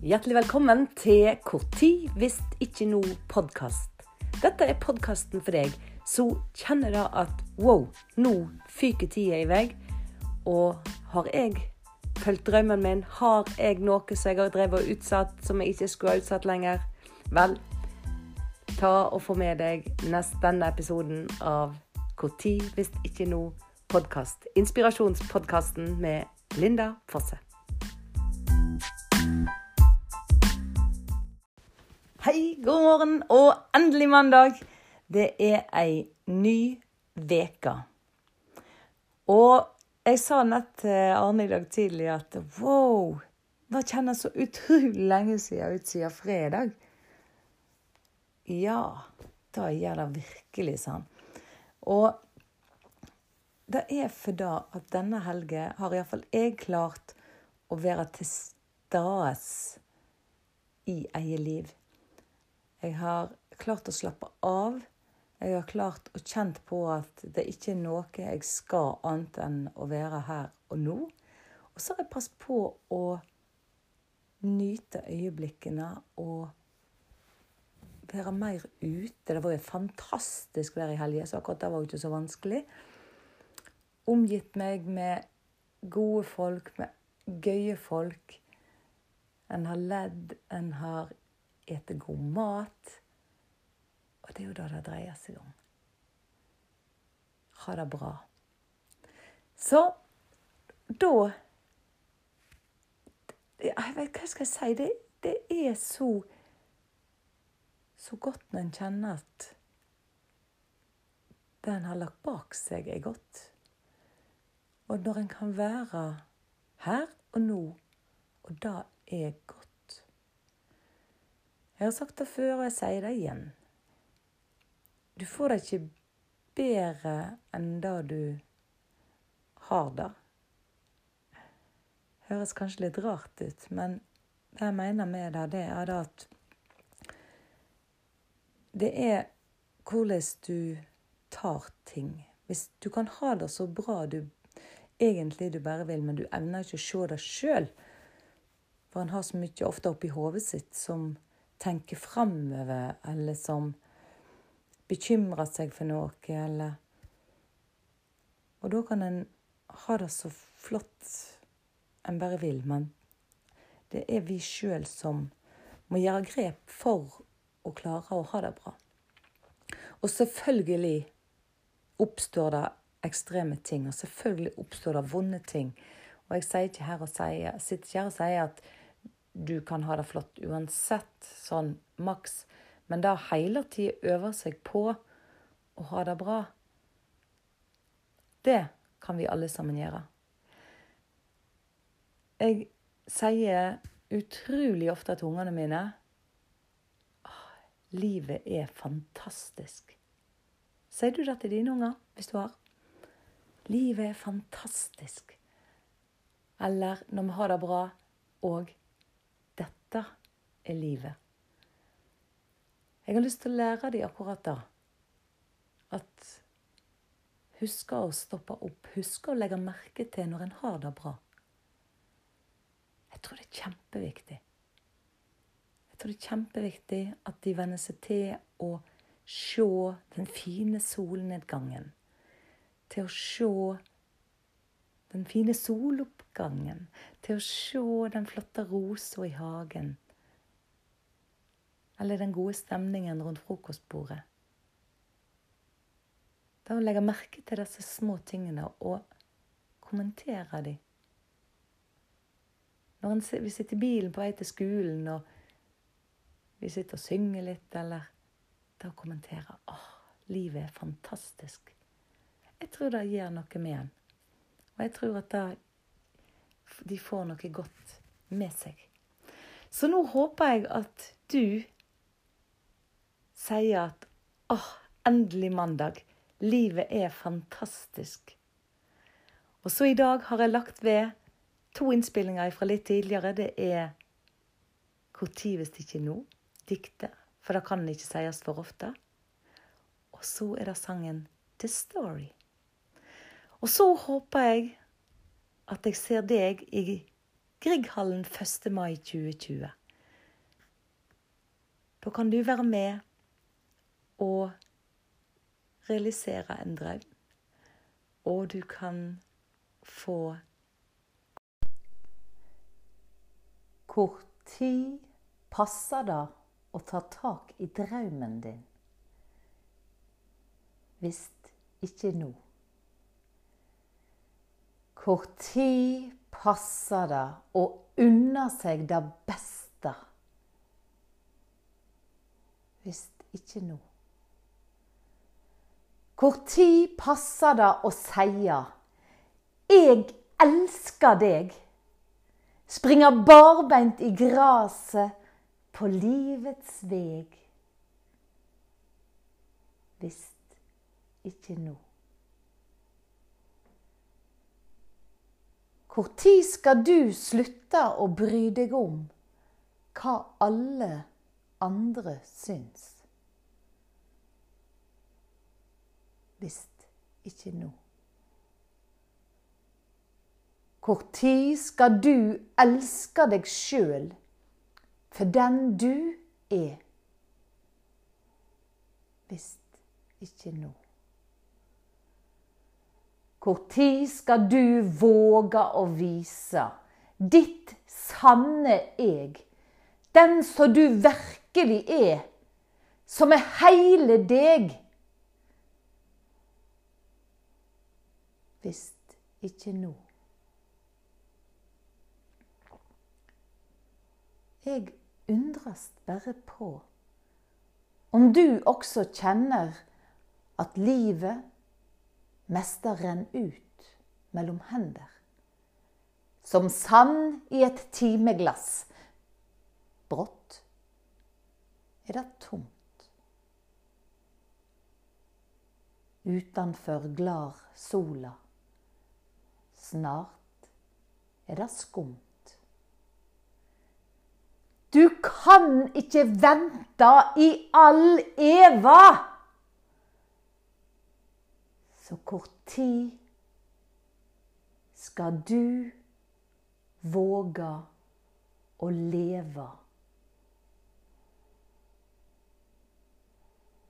Hjertelig velkommen til 'Korti hvis ikke no podkast. Dette er podkasten for deg som kjenner da at wow, nå fyker tida i vei. Og har jeg fulgt drømmen min? Har jeg noe som jeg har drevet og utsatt, som jeg ikke skulle ha utsatt lenger? Vel, ta og få med deg nest denne episoden av 'Korti hvis ikke no podkast. Inspirasjonspodkasten med Linda Fosse. Hei, god morgen og endelig mandag. Det er ei ny veke. Og jeg sa nett til Arne i dag tidlig at wow, det kjennes så utrolig lenge siden ut siden fredag. Ja, det gjør det virkelig sånn. Og det er for da at denne helga har iallfall jeg klart å være til stades i eget liv. Jeg har klart å slappe av. Jeg har klart å kjent på at det ikke er noe jeg skal annet enn å være her og nå. Og så har jeg passet på å nyte øyeblikkene og være mer ute. Det var jo fantastisk vær i helga, så akkurat det var jo ikke så vanskelig. Omgitt meg med gode folk, med gøye folk. En har ledd, en har ete god mat. Og det er jo det det dreier seg om. Ha det bra. Så da Jeg vet hva skal jeg si. Det, det er så så godt når en kjenner at det en har lagt bak seg, er godt. Og når en kan være her og nå, og det er godt. Jeg har sagt det før, og jeg sier det igjen. Du får det ikke bedre enn det du har det. Høres kanskje litt rart ut, men det jeg mener med det, det er at det er hvordan du tar ting. Hvis du kan ha det så bra du egentlig du bare vil, men du evner ikke å se det sjøl, for han har så mye ofte oppi hodet sitt som tenker framover, eller som bekymrer seg for noe, eller Og da kan en ha det så flott en bare vil, men det er vi sjøl som må gjøre grep for å klare å ha det bra. Og selvfølgelig oppstår det ekstreme ting, og selvfølgelig oppstår det vonde ting. Og jeg sier ikke her og sier, sitter ikke her og sier at du kan ha det flott uansett, sånn maks. Men det hele tida øve seg på å ha det bra, det kan vi alle sammen gjøre. Jeg sier utrolig ofte til ungene mine Livet er fantastisk. Sier du det til dine unger hvis du har? Livet er fantastisk. Eller når vi har det bra og dette er livet. Jeg har lyst til å lære dem akkurat da. At huske å stoppe opp. Huske å legge merke til når en har det bra. Jeg tror det er kjempeviktig. Jeg tror det er kjempeviktig at de venner seg til å se den fine solnedgangen. Til å se den fine soloppgangen. Til å se den flotte rosa i hagen. Eller den gode stemningen rundt frokostbordet. Da å legge merke til disse små tingene og kommentere dem. Når vi sitter i bilen på vei til skolen og vi sitter og synger litt, eller kommenterer å kommentere åh, livet er fantastisk. Jeg tror det gjør noe med en. Og jeg tror at da de får noe godt med seg. Så nå håper jeg at du sier at åh, endelig mandag. Livet er fantastisk. Og så i dag har jeg lagt ved to innspillinger fra litt tidligere. Det er tid hvis ikke nå? diktet, for det kan ikke sies for ofte. Og så er det sangen The Story. Og så håper jeg at jeg ser deg i Grieghallen 1. mai 2020. Da kan du være med og realisere en drøm. Og du kan få Hvor tid passer det å ta tak i drømmen din? Hvis ikke nå. Hvor tid passer det å unne seg det beste? Hvis ikke nå. Hvor tid passer det å seie 'Jeg elsker deg'? Springe barbeint i graset på livets veg. Hvis ikke nå. Når skal du slutte å bry deg om hva alle andre syns? Hvis ikke nå. Når skal du elske deg sjøl for den du er? Hvis ikke nå. Når skal du våge å vise ditt sanne eg, den som du virkelig er, som er heile deg? Hvis ikke nå. Jeg undres bare på om du også kjenner at livet meste renn ut mellom hender. Som sand i et timeglass. Brått er det tomt. Utenfor glar sola. Snart er det skumt. Du kan ikke vente i all eva! Så hvor tid skal du våge å leve?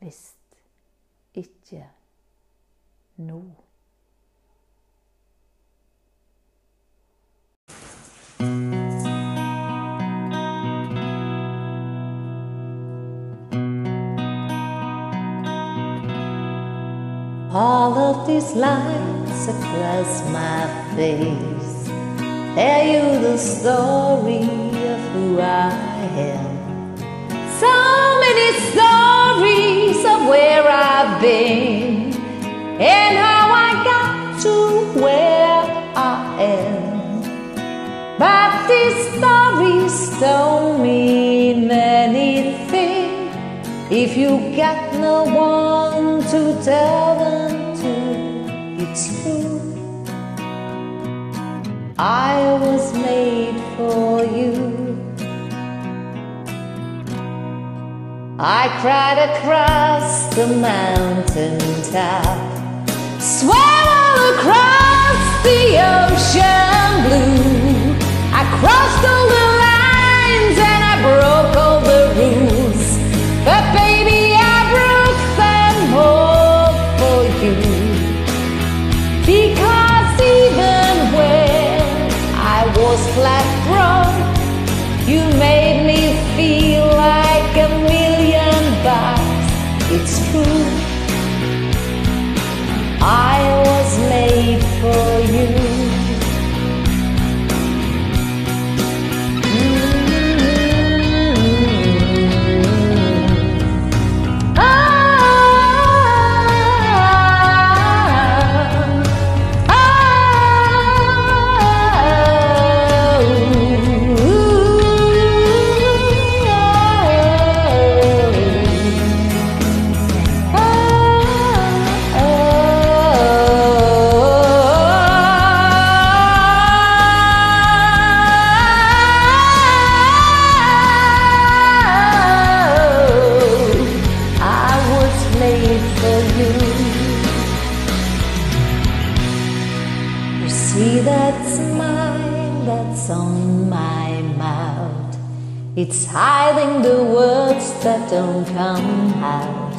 Hvis ikke nå. All of these lines across my face tell you the story of who I am. So many stories of where I've been and how I got to where I am. But these stories don't mean anything if you got no one to tell true. I was made for you. I cried across the mountain top, swam across the ocean blue. I crossed all the lines and I broke all It's hiding the words that don't come out.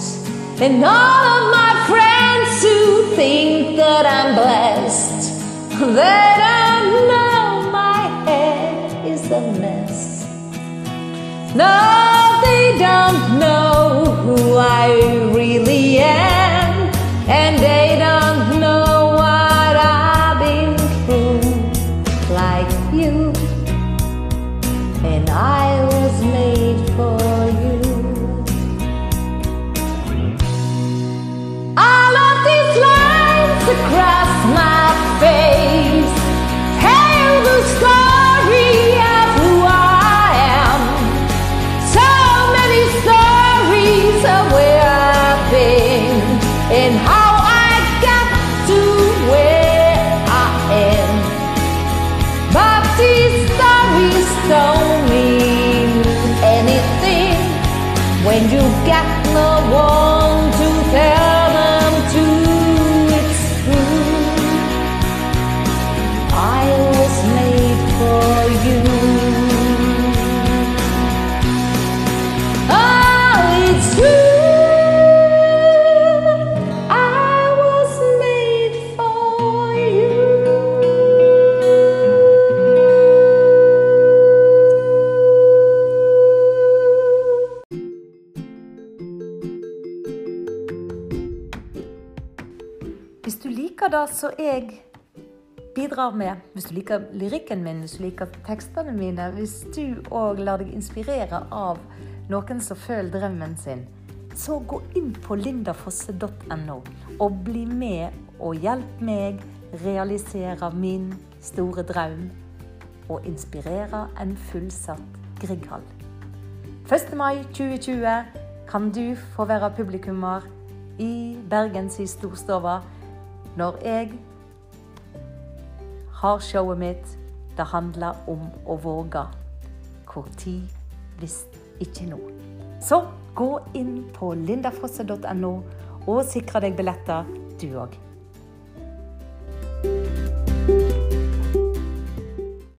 And all of my friends who think that I'm blessed, they don't know my head is a mess. No, they don't know who I really am, and they don't know what I've been through, like you. And I som jeg bidrar med, hvis du liker lyrikken min, hvis du liker tekstene mine, hvis du òg lar deg inspirere av noen som føler drømmen sin, så gå inn på lindafosse.no og bli med og hjelp meg realisere min store drøm og inspirere en fullsatt Grieghall. 1. mai 2020 kan du få være publikummer i Bergens storstova når jeg har showet mitt. Det handler om å våge. Tid hvis ikke nå. Så gå inn på lindafosse.no og sikre deg billetter, du òg.